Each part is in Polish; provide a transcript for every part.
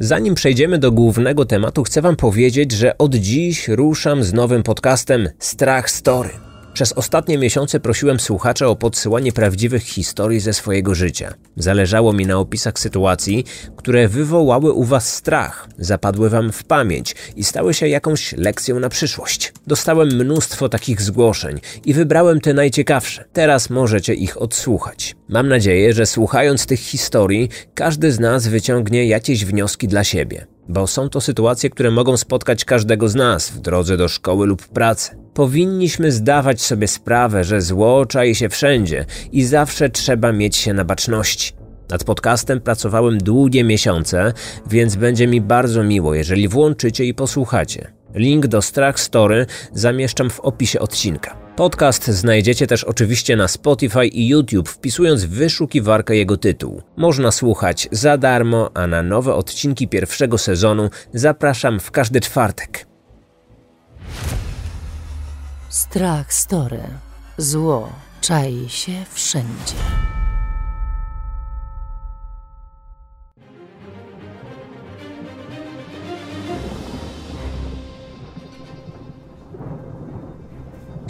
Zanim przejdziemy do głównego tematu, chcę Wam powiedzieć, że od dziś ruszam z nowym podcastem Strach Story. Przez ostatnie miesiące prosiłem słuchaczy o podsyłanie prawdziwych historii ze swojego życia. Zależało mi na opisach sytuacji, które wywołały u Was strach, zapadły Wam w pamięć i stały się jakąś lekcją na przyszłość. Dostałem mnóstwo takich zgłoszeń i wybrałem te najciekawsze. Teraz możecie ich odsłuchać. Mam nadzieję, że słuchając tych historii, każdy z nas wyciągnie jakieś wnioski dla siebie bo są to sytuacje, które mogą spotkać każdego z nas w drodze do szkoły lub pracy. Powinniśmy zdawać sobie sprawę, że zło czai się wszędzie i zawsze trzeba mieć się na baczności. Nad podcastem pracowałem długie miesiące, więc będzie mi bardzo miło, jeżeli włączycie i posłuchacie. Link do Strach Story zamieszczam w opisie odcinka. Podcast znajdziecie też oczywiście na Spotify i YouTube, wpisując w wyszukiwarkę jego tytuł. Można słuchać za darmo, a na nowe odcinki pierwszego sezonu zapraszam w każdy czwartek. Strach Story. Zło czai się wszędzie.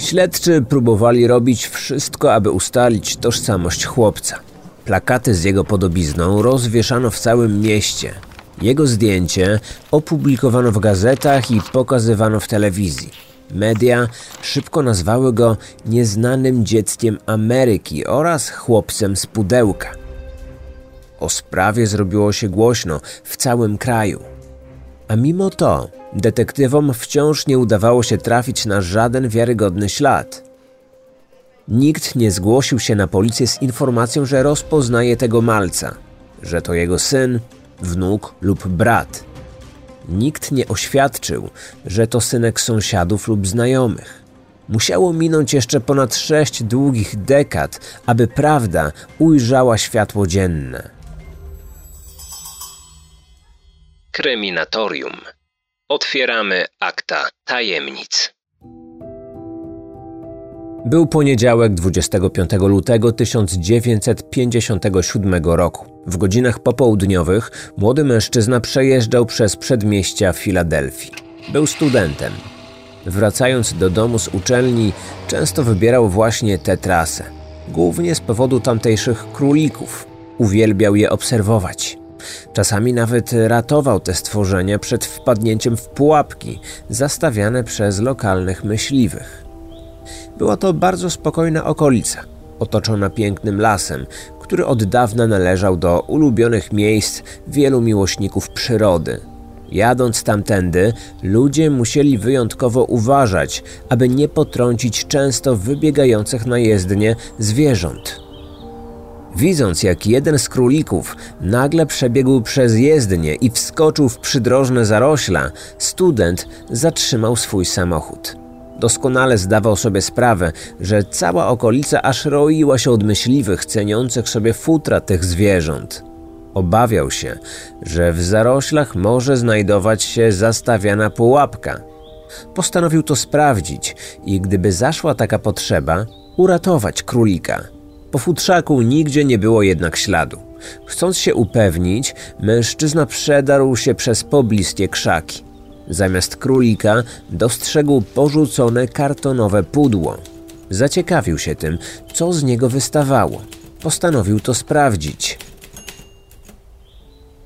Śledczy próbowali robić wszystko, aby ustalić tożsamość chłopca. Plakaty z jego podobizną rozwieszano w całym mieście. Jego zdjęcie opublikowano w gazetach i pokazywano w telewizji. Media szybko nazwały go nieznanym dzieckiem Ameryki oraz chłopcem z pudełka. O sprawie zrobiło się głośno w całym kraju. A mimo to detektywom wciąż nie udawało się trafić na żaden wiarygodny ślad. Nikt nie zgłosił się na policję z informacją, że rozpoznaje tego malca, że to jego syn, wnuk lub brat. Nikt nie oświadczył, że to synek sąsiadów lub znajomych. Musiało minąć jeszcze ponad sześć długich dekad, aby prawda ujrzała światło dzienne. Kryminatorium. Otwieramy akta tajemnic. Był poniedziałek 25 lutego 1957 roku. W godzinach popołudniowych młody mężczyzna przejeżdżał przez przedmieścia Filadelfii. Był studentem. Wracając do domu z uczelni, często wybierał właśnie tę trasę. Głównie z powodu tamtejszych królików. Uwielbiał je obserwować. Czasami nawet ratował te stworzenia przed wpadnięciem w pułapki zastawiane przez lokalnych myśliwych. Była to bardzo spokojna okolica, otoczona pięknym lasem, który od dawna należał do ulubionych miejsc wielu miłośników przyrody. Jadąc tamtędy, ludzie musieli wyjątkowo uważać, aby nie potrącić często wybiegających na jezdnię zwierząt. Widząc, jak jeden z królików nagle przebiegł przez jezdnię i wskoczył w przydrożne zarośla, student zatrzymał swój samochód. Doskonale zdawał sobie sprawę, że cała okolica aż roiła się od myśliwych ceniących sobie futra tych zwierząt. Obawiał się, że w zaroślach może znajdować się zastawiana pułapka. Postanowił to sprawdzić i gdyby zaszła taka potrzeba, uratować królika. Po futrzaku nigdzie nie było jednak śladu. Chcąc się upewnić, mężczyzna przedarł się przez pobliskie krzaki. Zamiast królika dostrzegł porzucone kartonowe pudło. Zaciekawił się tym, co z niego wystawało. Postanowił to sprawdzić.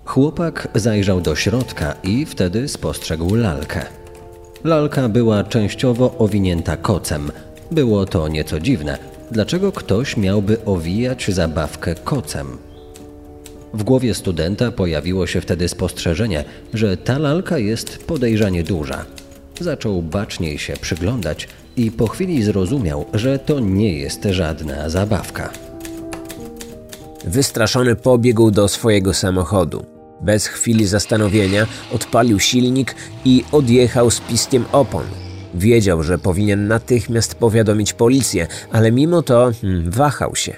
Chłopak zajrzał do środka i wtedy spostrzegł lalkę. Lalka była częściowo owinięta kocem. Było to nieco dziwne. Dlaczego ktoś miałby owijać zabawkę kocem? W głowie studenta pojawiło się wtedy spostrzeżenie, że ta lalka jest podejrzanie duża. Zaczął baczniej się przyglądać i po chwili zrozumiał, że to nie jest żadna zabawka. Wystraszony pobiegł do swojego samochodu. Bez chwili zastanowienia odpalił silnik i odjechał z piskiem opon. Wiedział, że powinien natychmiast powiadomić policję, ale mimo to hmm, wahał się.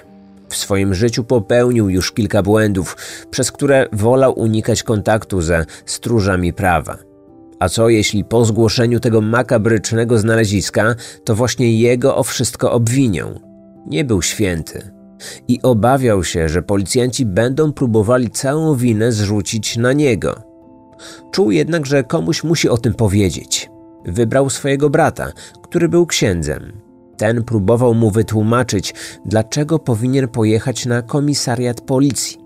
W swoim życiu popełnił już kilka błędów, przez które wolał unikać kontaktu ze stróżami prawa. A co jeśli po zgłoszeniu tego makabrycznego znaleziska, to właśnie jego o wszystko obwinią? Nie był święty. I obawiał się, że policjanci będą próbowali całą winę zrzucić na niego. Czuł jednak, że komuś musi o tym powiedzieć. Wybrał swojego brata, który był księdzem. Ten próbował mu wytłumaczyć, dlaczego powinien pojechać na komisariat policji.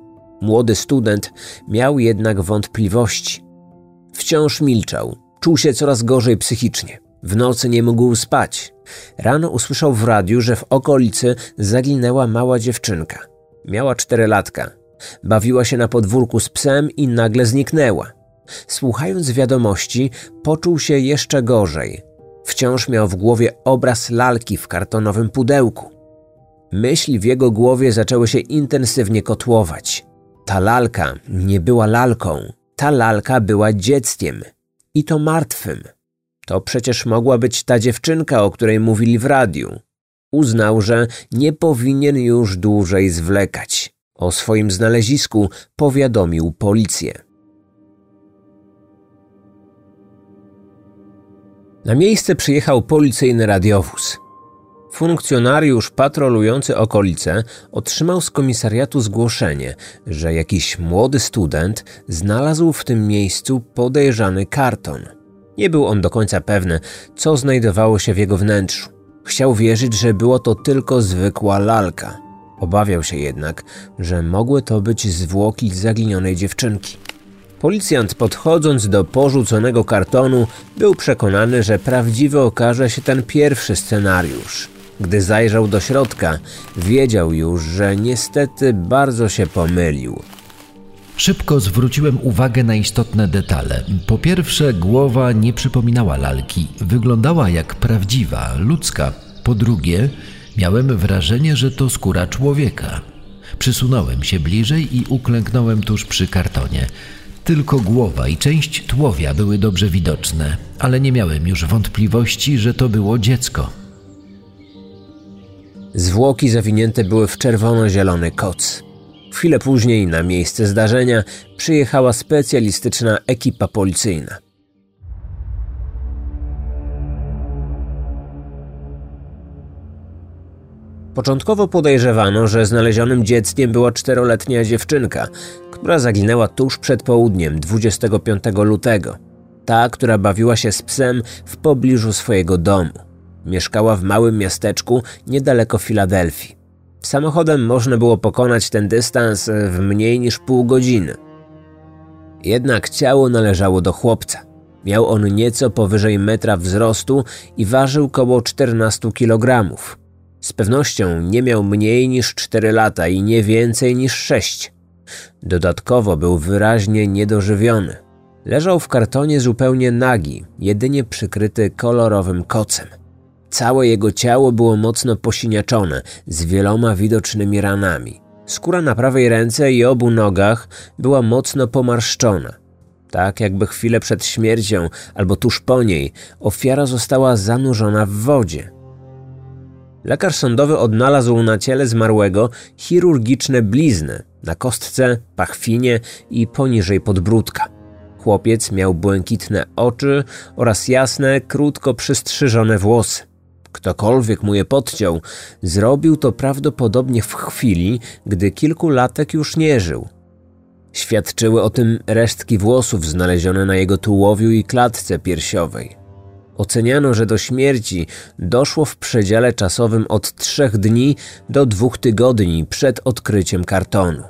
Młody student miał jednak wątpliwości. Wciąż milczał, czuł się coraz gorzej psychicznie. W nocy nie mógł spać. Rano usłyszał w radiu, że w okolicy zaginęła mała dziewczynka. Miała cztery latka. Bawiła się na podwórku z psem i nagle zniknęła. Słuchając wiadomości, poczuł się jeszcze gorzej. Wciąż miał w głowie obraz lalki w kartonowym pudełku. Myśli w jego głowie zaczęły się intensywnie kotłować. Ta lalka nie była lalką, ta lalka była dzieckiem i to martwym. To przecież mogła być ta dziewczynka, o której mówili w radiu. Uznał, że nie powinien już dłużej zwlekać. O swoim znalezisku powiadomił policję. Na miejsce przyjechał policyjny radiowóz. Funkcjonariusz patrolujący okolice otrzymał z komisariatu zgłoszenie, że jakiś młody student znalazł w tym miejscu podejrzany karton. Nie był on do końca pewny, co znajdowało się w jego wnętrzu. Chciał wierzyć, że było to tylko zwykła lalka. Obawiał się jednak, że mogły to być zwłoki zaginionej dziewczynki. Policjant podchodząc do porzuconego kartonu był przekonany, że prawdziwy okaże się ten pierwszy scenariusz. Gdy zajrzał do środka, wiedział już, że niestety bardzo się pomylił. Szybko zwróciłem uwagę na istotne detale. Po pierwsze, głowa nie przypominała lalki, wyglądała jak prawdziwa, ludzka. Po drugie, miałem wrażenie, że to skóra człowieka. Przysunąłem się bliżej i uklęknąłem tuż przy kartonie. Tylko głowa i część tułowia były dobrze widoczne, ale nie miałem już wątpliwości, że to było dziecko. Zwłoki zawinięte były w czerwono-zielony koc. Chwilę później na miejsce zdarzenia przyjechała specjalistyczna ekipa policyjna. Początkowo podejrzewano, że znalezionym dzieckiem była czteroletnia dziewczynka, która zaginęła tuż przed południem 25 lutego. Ta, która bawiła się z psem w pobliżu swojego domu. Mieszkała w małym miasteczku niedaleko Filadelfii. Samochodem można było pokonać ten dystans w mniej niż pół godziny. Jednak ciało należało do chłopca. Miał on nieco powyżej metra wzrostu i ważył koło 14 kg. Z pewnością nie miał mniej niż 4 lata i nie więcej niż 6. Dodatkowo był wyraźnie niedożywiony. Leżał w kartonie zupełnie nagi, jedynie przykryty kolorowym kocem. Całe jego ciało było mocno posiniaczone, z wieloma widocznymi ranami. Skóra na prawej ręce i obu nogach była mocno pomarszczona. Tak jakby chwilę przed śmiercią albo tuż po niej ofiara została zanurzona w wodzie. Lekarz sądowy odnalazł na ciele zmarłego chirurgiczne blizny na kostce, pachwinie i poniżej podbródka. Chłopiec miał błękitne oczy oraz jasne, krótko przystrzyżone włosy. Ktokolwiek mu je podciął, zrobił to prawdopodobnie w chwili, gdy kilku latek już nie żył. Świadczyły o tym resztki włosów znalezione na jego tułowiu i klatce piersiowej. Oceniano, że do śmierci doszło w przedziale czasowym od trzech dni do dwóch tygodni przed odkryciem kartonu.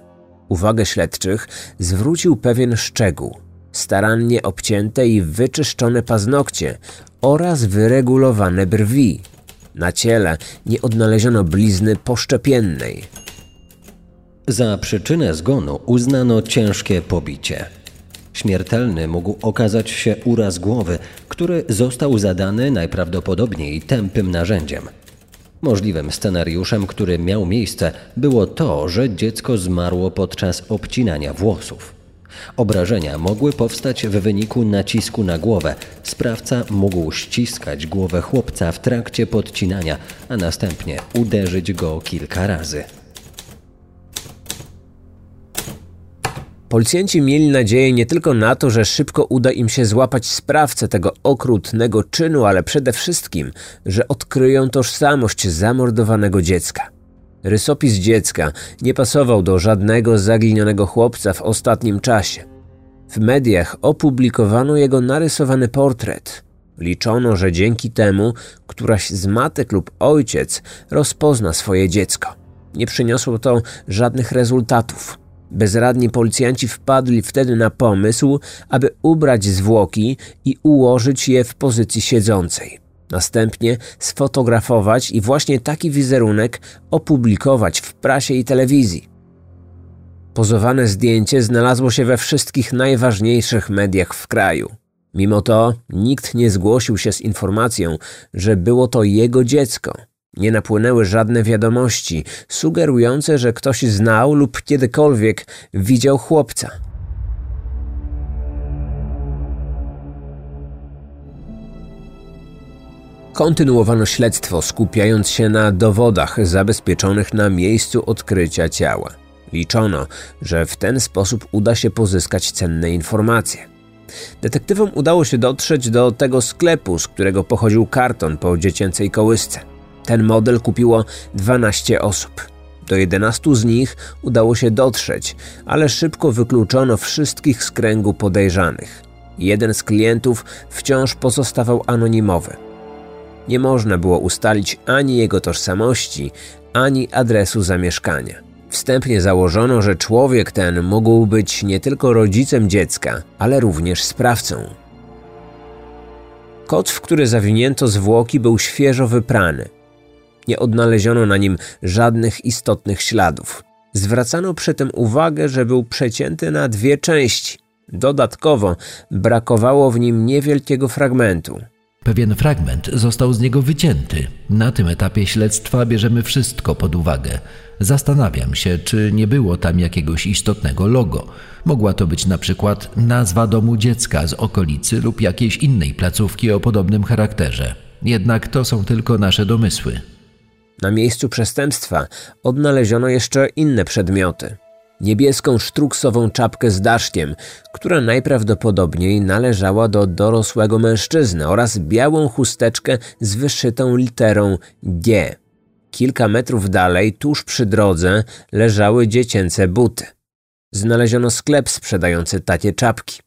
Uwagę śledczych zwrócił pewien szczegół. Starannie obcięte i wyczyszczone paznokcie oraz wyregulowane brwi. Na ciele nie odnaleziono blizny poszczepiennej. Za przyczynę zgonu uznano ciężkie pobicie. Śmiertelny mógł okazać się uraz głowy, który został zadany najprawdopodobniej tępym narzędziem. Możliwym scenariuszem, który miał miejsce, było to, że dziecko zmarło podczas obcinania włosów. Obrażenia mogły powstać w wyniku nacisku na głowę. Sprawca mógł ściskać głowę chłopca w trakcie podcinania, a następnie uderzyć go kilka razy. Policjanci mieli nadzieję nie tylko na to, że szybko uda im się złapać sprawcę tego okrutnego czynu, ale przede wszystkim, że odkryją tożsamość zamordowanego dziecka. Rysopis dziecka nie pasował do żadnego zaginionego chłopca w ostatnim czasie. W mediach opublikowano jego narysowany portret. Liczono, że dzięki temu któraś z matek lub ojciec rozpozna swoje dziecko. Nie przyniosło to żadnych rezultatów. Bezradni policjanci wpadli wtedy na pomysł, aby ubrać zwłoki i ułożyć je w pozycji siedzącej. Następnie sfotografować i właśnie taki wizerunek opublikować w prasie i telewizji. Pozowane zdjęcie znalazło się we wszystkich najważniejszych mediach w kraju. Mimo to nikt nie zgłosił się z informacją, że było to jego dziecko. Nie napłynęły żadne wiadomości sugerujące, że ktoś znał lub kiedykolwiek widział chłopca. Kontynuowano śledztwo, skupiając się na dowodach zabezpieczonych na miejscu odkrycia ciała. Liczono, że w ten sposób uda się pozyskać cenne informacje. Detektywom udało się dotrzeć do tego sklepu, z którego pochodził karton po dziecięcej kołysce. Ten model kupiło 12 osób. Do 11 z nich udało się dotrzeć, ale szybko wykluczono wszystkich z kręgu podejrzanych. Jeden z klientów wciąż pozostawał anonimowy. Nie można było ustalić ani jego tożsamości, ani adresu zamieszkania. Wstępnie założono, że człowiek ten mógł być nie tylko rodzicem dziecka, ale również sprawcą. Kot, w który zawinięto zwłoki, był świeżo wyprany. Nie odnaleziono na nim żadnych istotnych śladów. Zwracano przy tym uwagę, że był przecięty na dwie części. Dodatkowo brakowało w nim niewielkiego fragmentu. Pewien fragment został z niego wycięty. Na tym etapie śledztwa bierzemy wszystko pod uwagę. Zastanawiam się, czy nie było tam jakiegoś istotnego logo. Mogła to być na przykład nazwa domu dziecka z okolicy lub jakiejś innej placówki o podobnym charakterze. Jednak to są tylko nasze domysły. Na miejscu przestępstwa odnaleziono jeszcze inne przedmioty. Niebieską sztruksową czapkę z daszkiem, która najprawdopodobniej należała do dorosłego mężczyzny oraz białą chusteczkę z wyszytą literą G. Kilka metrów dalej, tuż przy drodze, leżały dziecięce buty. Znaleziono sklep sprzedający takie czapki.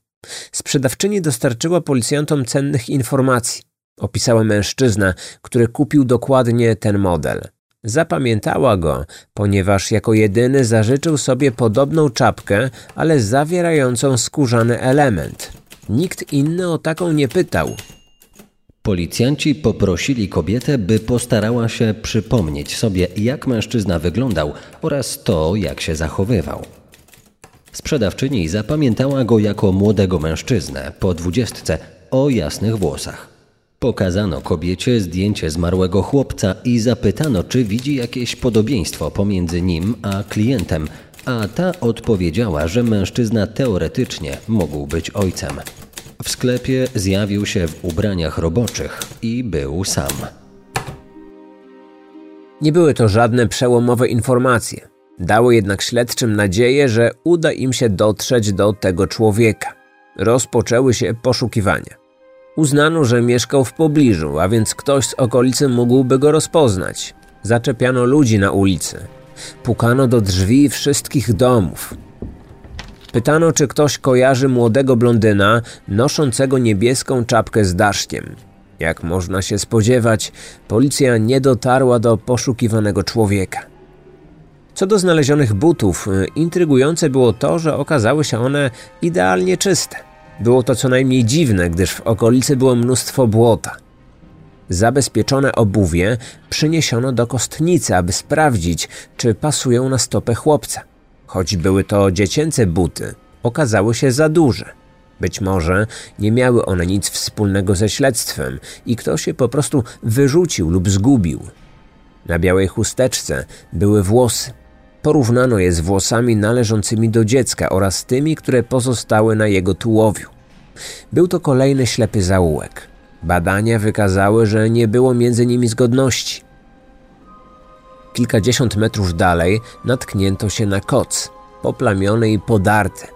Sprzedawczyni dostarczyła policjantom cennych informacji. Opisała mężczyznę, który kupił dokładnie ten model. Zapamiętała go, ponieważ jako jedyny zażyczył sobie podobną czapkę, ale zawierającą skórzany element. Nikt inny o taką nie pytał. Policjanci poprosili kobietę, by postarała się przypomnieć sobie, jak mężczyzna wyglądał oraz to, jak się zachowywał. Sprzedawczyni zapamiętała go jako młodego mężczyznę po dwudziestce o jasnych włosach. Pokazano kobiecie zdjęcie zmarłego chłopca i zapytano, czy widzi jakieś podobieństwo pomiędzy nim a klientem, a ta odpowiedziała, że mężczyzna teoretycznie mógł być ojcem. W sklepie zjawił się w ubraniach roboczych i był sam. Nie były to żadne przełomowe informacje. Dało jednak śledczym nadzieję, że uda im się dotrzeć do tego człowieka. Rozpoczęły się poszukiwania. Uznano, że mieszkał w pobliżu, a więc ktoś z okolicy mógłby go rozpoznać. Zaczepiano ludzi na ulicy. Pukano do drzwi wszystkich domów. Pytano, czy ktoś kojarzy młodego blondyna noszącego niebieską czapkę z daszkiem. Jak można się spodziewać, policja nie dotarła do poszukiwanego człowieka. Co do znalezionych butów, intrygujące było to, że okazały się one idealnie czyste. Było to co najmniej dziwne, gdyż w okolicy było mnóstwo błota. Zabezpieczone obuwie przyniesiono do kostnicy, aby sprawdzić, czy pasują na stopę chłopca. Choć były to dziecięce buty, okazały się za duże. Być może nie miały one nic wspólnego ze śledztwem i ktoś je po prostu wyrzucił lub zgubił. Na białej chusteczce były włosy. Porównano je z włosami należącymi do dziecka oraz tymi, które pozostały na jego tułowiu. Był to kolejny ślepy zaułek. Badania wykazały, że nie było między nimi zgodności. Kilkadziesiąt metrów dalej natknięto się na koc, poplamiony i podarty.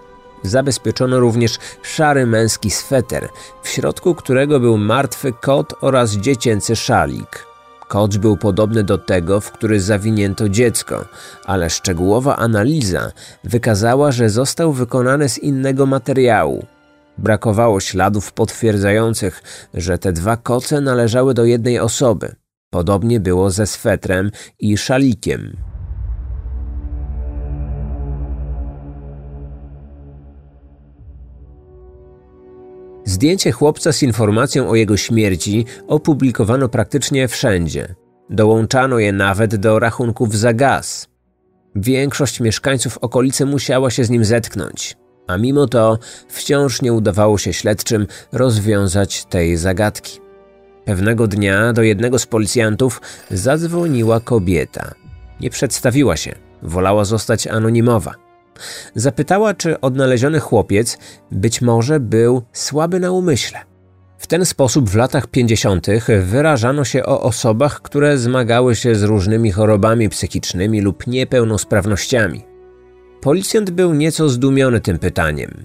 Zabezpieczono również szary męski sweter, w środku którego był martwy kot oraz dziecięcy szalik. Koc był podobny do tego, w który zawinięto dziecko, ale szczegółowa analiza wykazała, że został wykonany z innego materiału. Brakowało śladów potwierdzających, że te dwa koce należały do jednej osoby. Podobnie było ze swetrem i szalikiem. Zdjęcie chłopca z informacją o jego śmierci opublikowano praktycznie wszędzie. Dołączano je nawet do rachunków za gaz. Większość mieszkańców okolicy musiała się z nim zetknąć, a mimo to wciąż nie udawało się śledczym rozwiązać tej zagadki. Pewnego dnia do jednego z policjantów zadzwoniła kobieta. Nie przedstawiła się, wolała zostać anonimowa. Zapytała, czy odnaleziony chłopiec być może był słaby na umyśle. W ten sposób w latach 50. wyrażano się o osobach, które zmagały się z różnymi chorobami psychicznymi lub niepełnosprawnościami. Policjant był nieco zdumiony tym pytaniem.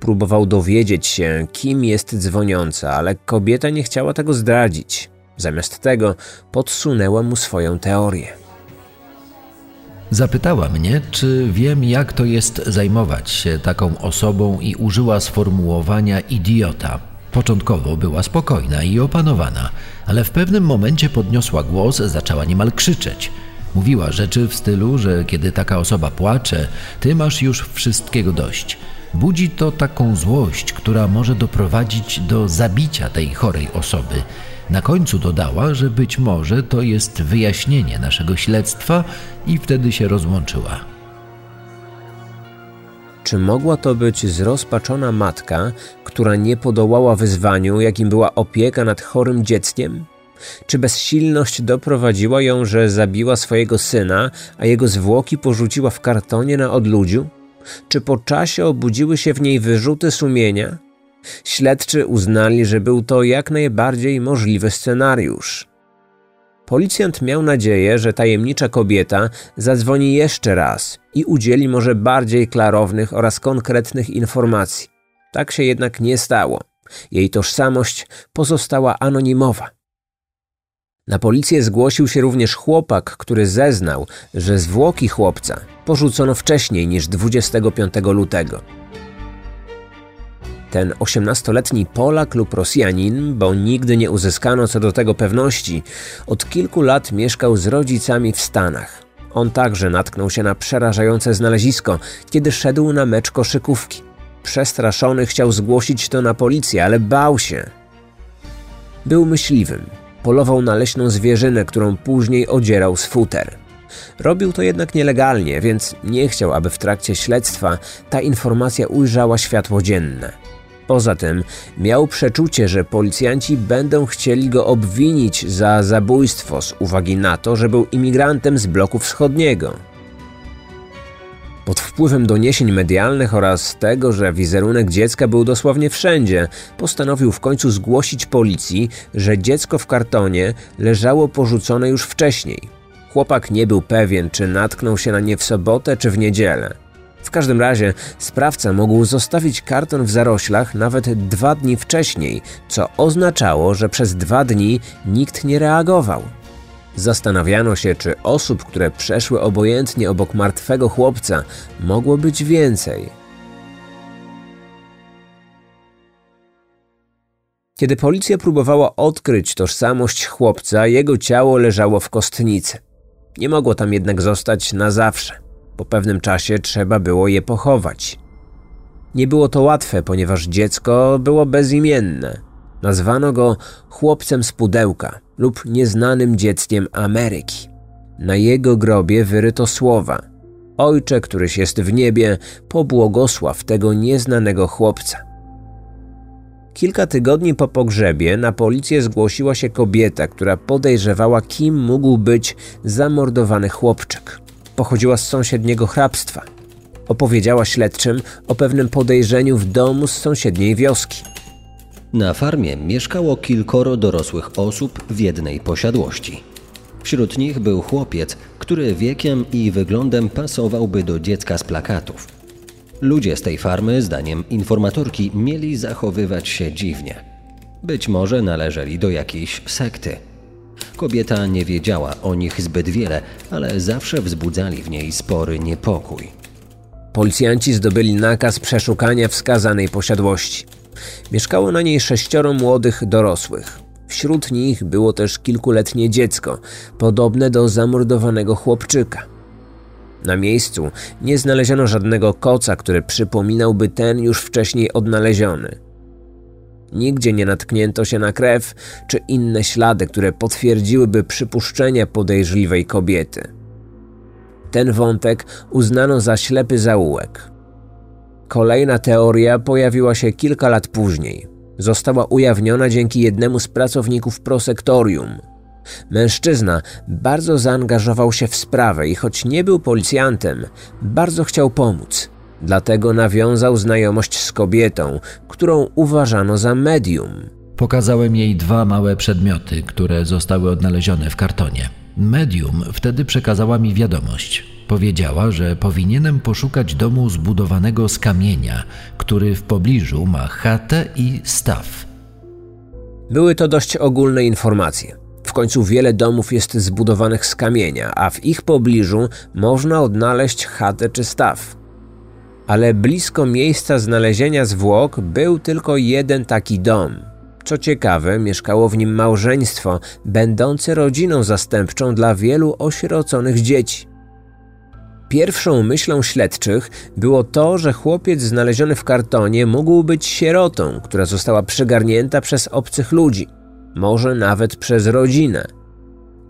Próbował dowiedzieć się, kim jest dzwoniąca, ale kobieta nie chciała tego zdradzić. Zamiast tego podsunęła mu swoją teorię. Zapytała mnie, czy wiem, jak to jest zajmować się taką osobą, i użyła sformułowania idiota. Początkowo była spokojna i opanowana, ale w pewnym momencie podniosła głos, zaczęła niemal krzyczeć. Mówiła rzeczy w stylu, że kiedy taka osoba płacze, ty masz już wszystkiego dość. Budzi to taką złość, która może doprowadzić do zabicia tej chorej osoby. Na końcu dodała, że być może to jest wyjaśnienie naszego śledztwa i wtedy się rozłączyła. Czy mogła to być zrozpaczona matka, która nie podołała wyzwaniu, jakim była opieka nad chorym dzieckiem? Czy bezsilność doprowadziła ją, że zabiła swojego syna, a jego zwłoki porzuciła w kartonie na odludziu? Czy po czasie obudziły się w niej wyrzuty sumienia? Śledczy uznali, że był to jak najbardziej możliwy scenariusz. Policjant miał nadzieję, że tajemnicza kobieta zadzwoni jeszcze raz i udzieli może bardziej klarownych oraz konkretnych informacji. Tak się jednak nie stało. Jej tożsamość pozostała anonimowa. Na policję zgłosił się również chłopak, który zeznał, że zwłoki chłopca porzucono wcześniej niż 25 lutego. Ten 18-letni Polak lub Rosjanin, bo nigdy nie uzyskano co do tego pewności, od kilku lat mieszkał z rodzicami w Stanach. On także natknął się na przerażające znalezisko, kiedy szedł na mecz koszykówki. Przestraszony chciał zgłosić to na policję, ale bał się. Był myśliwym. Polował na leśną zwierzynę, którą później odzierał z futer. Robił to jednak nielegalnie, więc nie chciał, aby w trakcie śledztwa ta informacja ujrzała światło dzienne. Poza tym miał przeczucie, że policjanci będą chcieli go obwinić za zabójstwo z uwagi na to, że był imigrantem z bloku wschodniego. Pod wpływem doniesień medialnych oraz tego, że wizerunek dziecka był dosłownie wszędzie, postanowił w końcu zgłosić policji, że dziecko w kartonie leżało porzucone już wcześniej. Chłopak nie był pewien, czy natknął się na nie w sobotę czy w niedzielę. W każdym razie sprawca mógł zostawić karton w zaroślach nawet dwa dni wcześniej, co oznaczało, że przez dwa dni nikt nie reagował. Zastanawiano się, czy osób, które przeszły obojętnie obok martwego chłopca, mogło być więcej. Kiedy policja próbowała odkryć tożsamość chłopca, jego ciało leżało w kostnicy. Nie mogło tam jednak zostać na zawsze. Po pewnym czasie trzeba było je pochować. Nie było to łatwe, ponieważ dziecko było bezimienne. Nazwano go chłopcem z pudełka lub nieznanym dzieckiem Ameryki. Na jego grobie wyryto słowa: Ojcze, któryś jest w niebie, pobłogosław tego nieznanego chłopca. Kilka tygodni po pogrzebie na policję zgłosiła się kobieta, która podejrzewała, kim mógł być zamordowany chłopczyk pochodziła z sąsiedniego hrabstwa. Opowiedziała śledczym o pewnym podejrzeniu w domu z sąsiedniej wioski. Na farmie mieszkało kilkoro dorosłych osób w jednej posiadłości. Wśród nich był chłopiec, który wiekiem i wyglądem pasowałby do dziecka z plakatów. Ludzie z tej farmy, zdaniem informatorki, mieli zachowywać się dziwnie. Być może należeli do jakiejś sekty. Kobieta nie wiedziała o nich zbyt wiele, ale zawsze wzbudzali w niej spory niepokój. Policjanci zdobyli nakaz przeszukania wskazanej posiadłości. Mieszkało na niej sześcioro młodych dorosłych. Wśród nich było też kilkuletnie dziecko, podobne do zamordowanego chłopczyka. Na miejscu nie znaleziono żadnego koca, który przypominałby ten już wcześniej odnaleziony. Nigdzie nie natknięto się na krew czy inne ślady, które potwierdziłyby przypuszczenia podejrzliwej kobiety. Ten wątek uznano za ślepy zaułek. Kolejna teoria pojawiła się kilka lat później. Została ujawniona dzięki jednemu z pracowników prosektorium. Mężczyzna bardzo zaangażował się w sprawę i choć nie był policjantem, bardzo chciał pomóc. Dlatego nawiązał znajomość z kobietą, którą uważano za medium. Pokazałem jej dwa małe przedmioty, które zostały odnalezione w kartonie. Medium wtedy przekazała mi wiadomość. Powiedziała, że powinienem poszukać domu zbudowanego z kamienia, który w pobliżu ma chatę i staw. Były to dość ogólne informacje. W końcu wiele domów jest zbudowanych z kamienia, a w ich pobliżu można odnaleźć chatę czy staw. Ale blisko miejsca znalezienia zwłok był tylko jeden taki dom. Co ciekawe, mieszkało w nim małżeństwo, będące rodziną zastępczą dla wielu osieroconych dzieci. Pierwszą myślą śledczych było to, że chłopiec znaleziony w kartonie mógł być sierotą, która została przygarnięta przez obcych ludzi, może nawet przez rodzinę.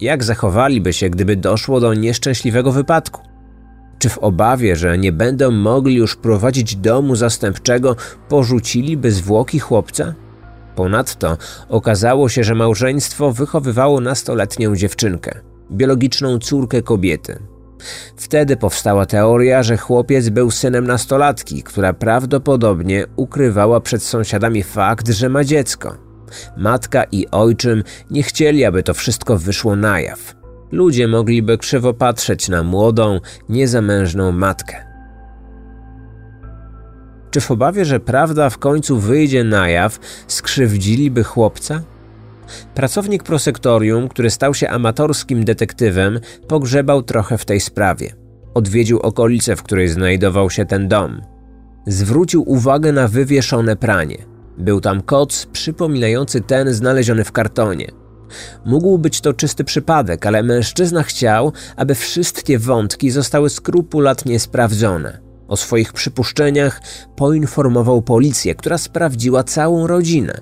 Jak zachowaliby się, gdyby doszło do nieszczęśliwego wypadku? Czy w obawie, że nie będą mogli już prowadzić domu zastępczego, porzuciliby zwłoki chłopca? Ponadto okazało się, że małżeństwo wychowywało nastoletnią dziewczynkę, biologiczną córkę kobiety. Wtedy powstała teoria, że chłopiec był synem nastolatki, która prawdopodobnie ukrywała przed sąsiadami fakt, że ma dziecko. Matka i ojczym nie chcieli, aby to wszystko wyszło na jaw. Ludzie mogliby krzywo patrzeć na młodą, niezamężną matkę. Czy w obawie, że prawda w końcu wyjdzie na jaw, skrzywdziliby chłopca? Pracownik prosektorium, który stał się amatorskim detektywem, pogrzebał trochę w tej sprawie. Odwiedził okolice, w której znajdował się ten dom. Zwrócił uwagę na wywieszone pranie. Był tam koc przypominający ten znaleziony w kartonie. Mógł być to czysty przypadek, ale mężczyzna chciał, aby wszystkie wątki zostały skrupulatnie sprawdzone. O swoich przypuszczeniach poinformował policję, która sprawdziła całą rodzinę.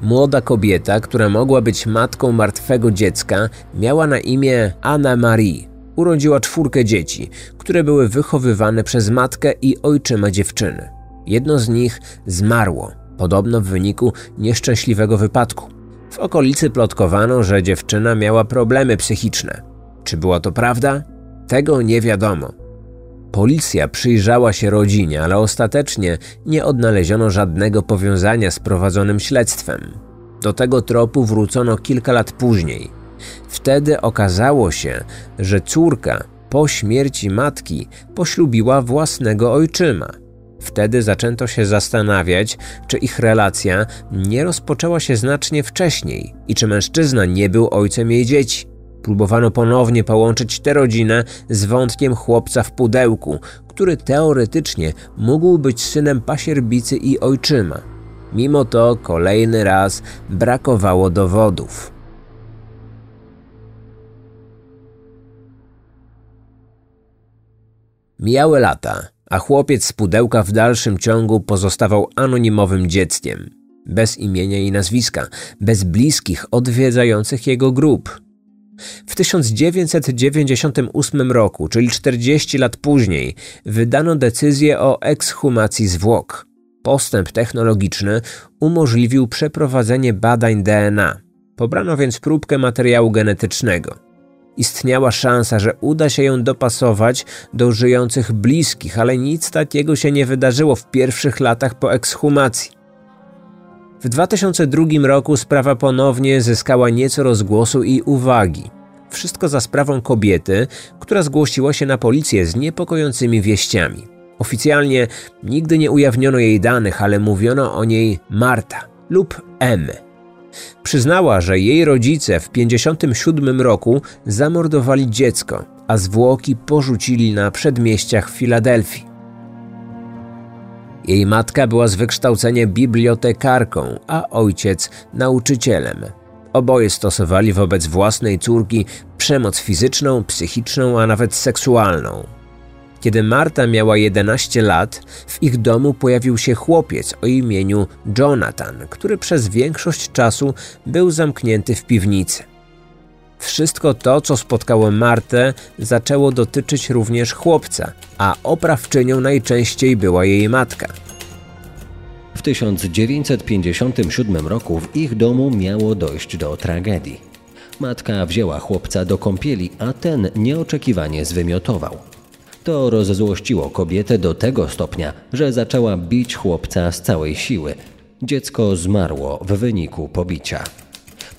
Młoda kobieta, która mogła być matką martwego dziecka, miała na imię Anna Marie. Urodziła czwórkę dzieci, które były wychowywane przez matkę i ojczyma dziewczyny. Jedno z nich zmarło, podobno w wyniku nieszczęśliwego wypadku. W okolicy plotkowano, że dziewczyna miała problemy psychiczne. Czy była to prawda? Tego nie wiadomo. Policja przyjrzała się rodzinie, ale ostatecznie nie odnaleziono żadnego powiązania z prowadzonym śledztwem. Do tego tropu wrócono kilka lat później. Wtedy okazało się, że córka po śmierci matki poślubiła własnego ojczyma. Wtedy zaczęto się zastanawiać, czy ich relacja nie rozpoczęła się znacznie wcześniej i czy mężczyzna nie był ojcem jej dzieci. Próbowano ponownie połączyć tę rodzinę z wątkiem chłopca w pudełku, który teoretycznie mógł być synem pasierbicy i ojczyma. Mimo to kolejny raz brakowało dowodów. Mijały lata, a chłopiec z pudełka w dalszym ciągu pozostawał anonimowym dzieckiem, bez imienia i nazwiska, bez bliskich odwiedzających jego grup. W 1998 roku, czyli 40 lat później, wydano decyzję o ekshumacji zwłok. Postęp technologiczny umożliwił przeprowadzenie badań DNA. Pobrano więc próbkę materiału genetycznego. Istniała szansa, że uda się ją dopasować do żyjących bliskich, ale nic takiego się nie wydarzyło w pierwszych latach po ekshumacji. W 2002 roku sprawa ponownie zyskała nieco rozgłosu i uwagi. Wszystko za sprawą kobiety, która zgłosiła się na policję z niepokojącymi wieściami. Oficjalnie nigdy nie ujawniono jej danych, ale mówiono o niej Marta lub M. Przyznała, że jej rodzice w 1957 roku zamordowali dziecko, a zwłoki porzucili na przedmieściach Filadelfii. Jej matka była z wykształcenia bibliotekarką, a ojciec nauczycielem. Oboje stosowali wobec własnej córki przemoc fizyczną, psychiczną, a nawet seksualną. Kiedy Marta miała 11 lat, w ich domu pojawił się chłopiec o imieniu Jonathan, który przez większość czasu był zamknięty w piwnicy. Wszystko to, co spotkało Martę, zaczęło dotyczyć również chłopca, a oprawczynią najczęściej była jej matka. W 1957 roku w ich domu miało dojść do tragedii. Matka wzięła chłopca do kąpieli, a ten nieoczekiwanie zwymiotował. To rozzłościło kobietę do tego stopnia, że zaczęła bić chłopca z całej siły. Dziecko zmarło w wyniku pobicia.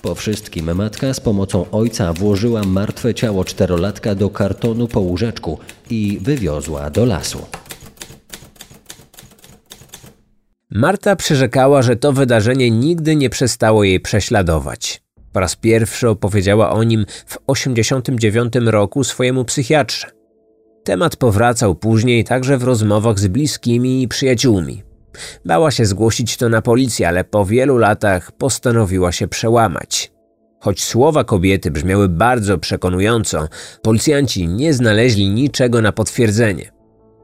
Po wszystkim matka z pomocą ojca włożyła martwe ciało czterolatka do kartonu po łóżeczku i wywiozła do lasu. Marta przyrzekała, że to wydarzenie nigdy nie przestało jej prześladować. Po raz pierwszy opowiedziała o nim w 1989 roku swojemu psychiatrze. Temat powracał później także w rozmowach z bliskimi i przyjaciółmi. Bała się zgłosić to na policję, ale po wielu latach postanowiła się przełamać. Choć słowa kobiety brzmiały bardzo przekonująco, policjanci nie znaleźli niczego na potwierdzenie.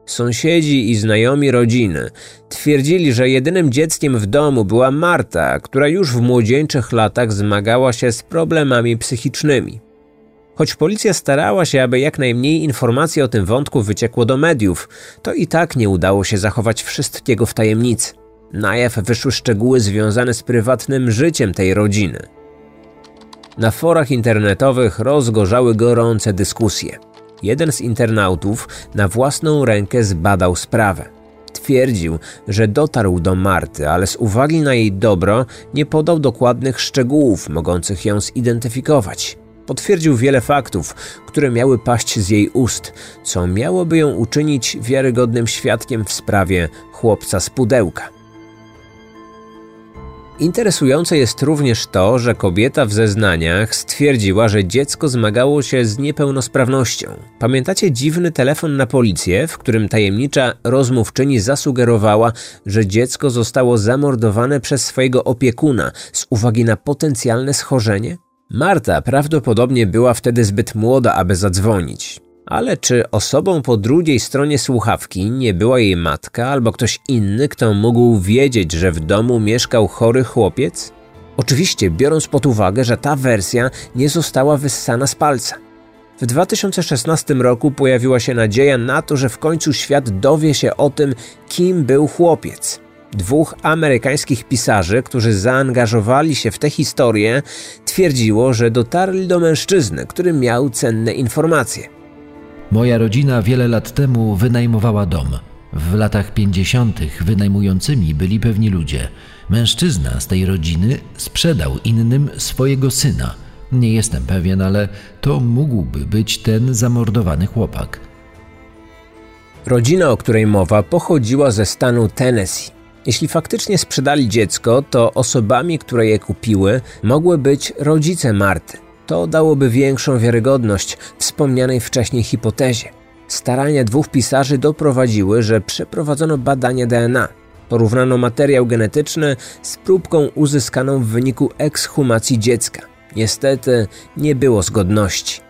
Sąsiedzi i znajomi rodziny twierdzili, że jedynym dzieckiem w domu była Marta, która już w młodzieńczych latach zmagała się z problemami psychicznymi. Choć policja starała się, aby jak najmniej informacji o tym wątku wyciekło do mediów, to i tak nie udało się zachować wszystkiego w tajemnicy. Na jaw wyszły szczegóły związane z prywatnym życiem tej rodziny. Na forach internetowych rozgorzały gorące dyskusje. Jeden z internautów na własną rękę zbadał sprawę. Twierdził, że dotarł do Marty, ale z uwagi na jej dobro nie podał dokładnych szczegółów mogących ją zidentyfikować. Potwierdził wiele faktów, które miały paść z jej ust, co miałoby ją uczynić wiarygodnym świadkiem w sprawie chłopca z pudełka. Interesujące jest również to, że kobieta w zeznaniach stwierdziła, że dziecko zmagało się z niepełnosprawnością. Pamiętacie dziwny telefon na policję, w którym tajemnicza rozmówczyni zasugerowała, że dziecko zostało zamordowane przez swojego opiekuna z uwagi na potencjalne schorzenie? Marta prawdopodobnie była wtedy zbyt młoda, aby zadzwonić. Ale czy osobą po drugiej stronie słuchawki nie była jej matka albo ktoś inny, kto mógł wiedzieć, że w domu mieszkał chory chłopiec? Oczywiście, biorąc pod uwagę, że ta wersja nie została wyssana z palca. W 2016 roku pojawiła się nadzieja na to, że w końcu świat dowie się o tym, kim był chłopiec. Dwóch amerykańskich pisarzy, którzy zaangażowali się w tę historię, twierdziło, że dotarli do mężczyzny, który miał cenne informacje. Moja rodzina wiele lat temu wynajmowała dom. W latach 50. wynajmującymi byli pewni ludzie. Mężczyzna z tej rodziny sprzedał innym swojego syna. Nie jestem pewien, ale to mógłby być ten zamordowany chłopak. Rodzina, o której mowa, pochodziła ze stanu Tennessee. Jeśli faktycznie sprzedali dziecko, to osobami, które je kupiły, mogły być rodzice Marty. To dałoby większą wiarygodność wspomnianej wcześniej hipotezie. Starania dwóch pisarzy doprowadziły, że przeprowadzono badania DNA. Porównano materiał genetyczny z próbką uzyskaną w wyniku ekshumacji dziecka. Niestety nie było zgodności.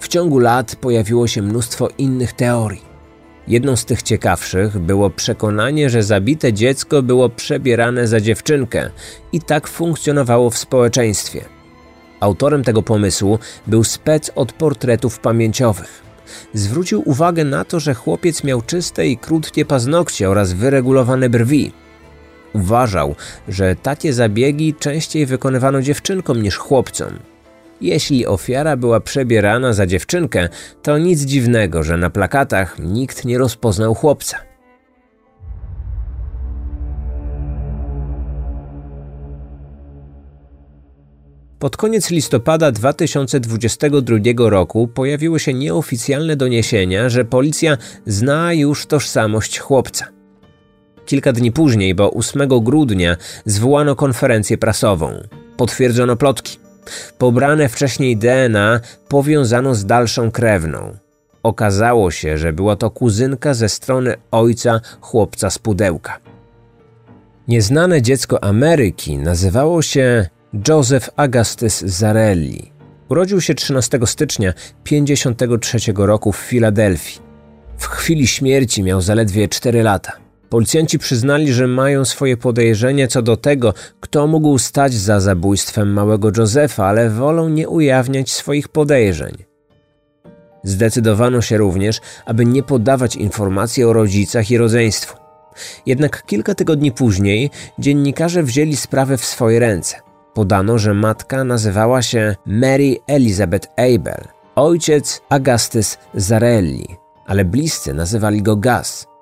W ciągu lat pojawiło się mnóstwo innych teorii. Jedną z tych ciekawszych było przekonanie, że zabite dziecko było przebierane za dziewczynkę i tak funkcjonowało w społeczeństwie. Autorem tego pomysłu był spec od portretów pamięciowych. Zwrócił uwagę na to, że chłopiec miał czyste i krótkie paznokcie oraz wyregulowane brwi. Uważał, że takie zabiegi częściej wykonywano dziewczynkom niż chłopcom. Jeśli ofiara była przebierana za dziewczynkę, to nic dziwnego, że na plakatach nikt nie rozpoznał chłopca. Pod koniec listopada 2022 roku pojawiły się nieoficjalne doniesienia, że policja zna już tożsamość chłopca. Kilka dni później, bo 8 grudnia, zwołano konferencję prasową. Potwierdzono plotki. Pobrane wcześniej DNA powiązano z dalszą krewną. Okazało się, że była to kuzynka ze strony ojca chłopca z pudełka. Nieznane dziecko Ameryki nazywało się Joseph Augustus Zarelli. Urodził się 13 stycznia 1953 roku w Filadelfii. W chwili śmierci miał zaledwie 4 lata. Policjanci przyznali, że mają swoje podejrzenie co do tego, kto mógł stać za zabójstwem małego Josefa, ale wolą nie ujawniać swoich podejrzeń. Zdecydowano się również, aby nie podawać informacji o rodzicach i rodzeństwu. Jednak kilka tygodni później dziennikarze wzięli sprawę w swoje ręce. Podano, że matka nazywała się Mary Elizabeth Abel, ojciec Augustus Zarelli, ale bliscy nazywali go Gus.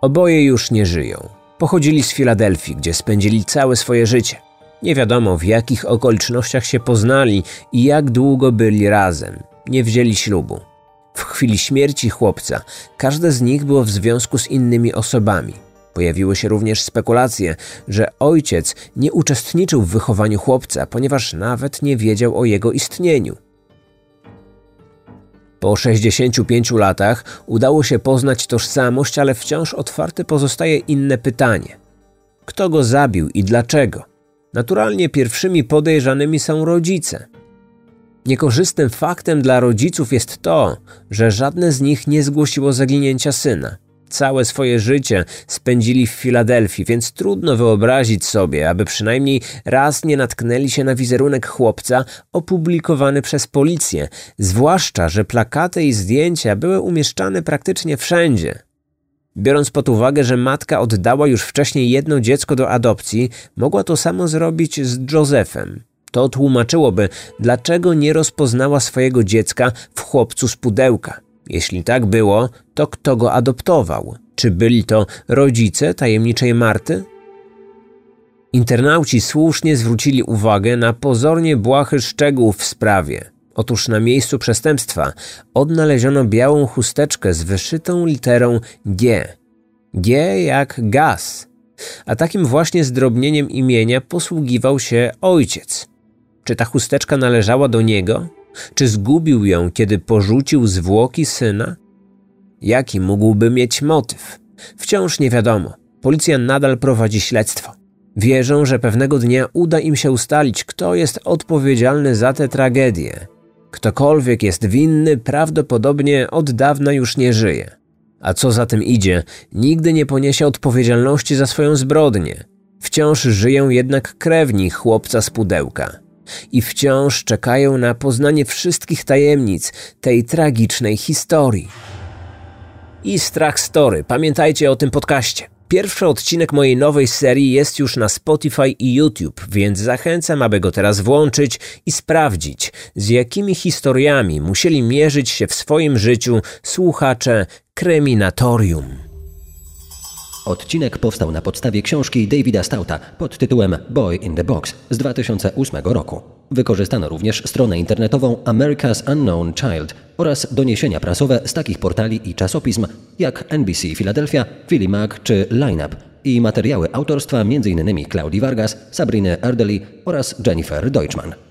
Oboje już nie żyją. Pochodzili z Filadelfii, gdzie spędzili całe swoje życie. Nie wiadomo w jakich okolicznościach się poznali i jak długo byli razem. Nie wzięli ślubu. W chwili śmierci chłopca każde z nich było w związku z innymi osobami. Pojawiły się również spekulacje, że ojciec nie uczestniczył w wychowaniu chłopca, ponieważ nawet nie wiedział o jego istnieniu. Po 65 latach udało się poznać tożsamość, ale wciąż otwarte pozostaje inne pytanie: kto go zabił i dlaczego? Naturalnie pierwszymi podejrzanymi są rodzice. Niekorzystnym faktem dla rodziców jest to, że żadne z nich nie zgłosiło zaginięcia syna. Całe swoje życie spędzili w Filadelfii, więc trudno wyobrazić sobie, aby przynajmniej raz nie natknęli się na wizerunek chłopca opublikowany przez policję, zwłaszcza, że plakaty i zdjęcia były umieszczane praktycznie wszędzie. Biorąc pod uwagę, że matka oddała już wcześniej jedno dziecko do adopcji, mogła to samo zrobić z Josephem. To tłumaczyłoby, dlaczego nie rozpoznała swojego dziecka w chłopcu z pudełka. Jeśli tak było, to kto go adoptował? Czy byli to rodzice tajemniczej Marty? Internauci słusznie zwrócili uwagę na pozornie błahy szczegół w sprawie. Otóż na miejscu przestępstwa odnaleziono białą chusteczkę z wyszytą literą G. G jak gaz. A takim właśnie zdrobnieniem imienia posługiwał się ojciec. Czy ta chusteczka należała do niego? Czy zgubił ją, kiedy porzucił zwłoki syna? Jaki mógłby mieć motyw? Wciąż nie wiadomo. Policja nadal prowadzi śledztwo. Wierzą, że pewnego dnia uda im się ustalić, kto jest odpowiedzialny za tę tragedię. Ktokolwiek jest winny, prawdopodobnie od dawna już nie żyje. A co za tym idzie, nigdy nie poniesie odpowiedzialności za swoją zbrodnię. Wciąż żyją jednak krewni chłopca z pudełka i wciąż czekają na poznanie wszystkich tajemnic tej tragicznej historii. I Strach Story, pamiętajcie o tym podcaście. Pierwszy odcinek mojej nowej serii jest już na Spotify i YouTube, więc zachęcam, aby go teraz włączyć i sprawdzić, z jakimi historiami musieli mierzyć się w swoim życiu słuchacze Kryminatorium. Odcinek powstał na podstawie książki Davida Stouta pod tytułem Boy in the Box z 2008 roku. Wykorzystano również stronę internetową America's Unknown Child oraz doniesienia prasowe z takich portali i czasopism jak NBC Philadelphia, Philly Mag czy Lineup i materiały autorstwa m.in. Claudii Vargas, Sabriny Ardeli oraz Jennifer Deutschmann.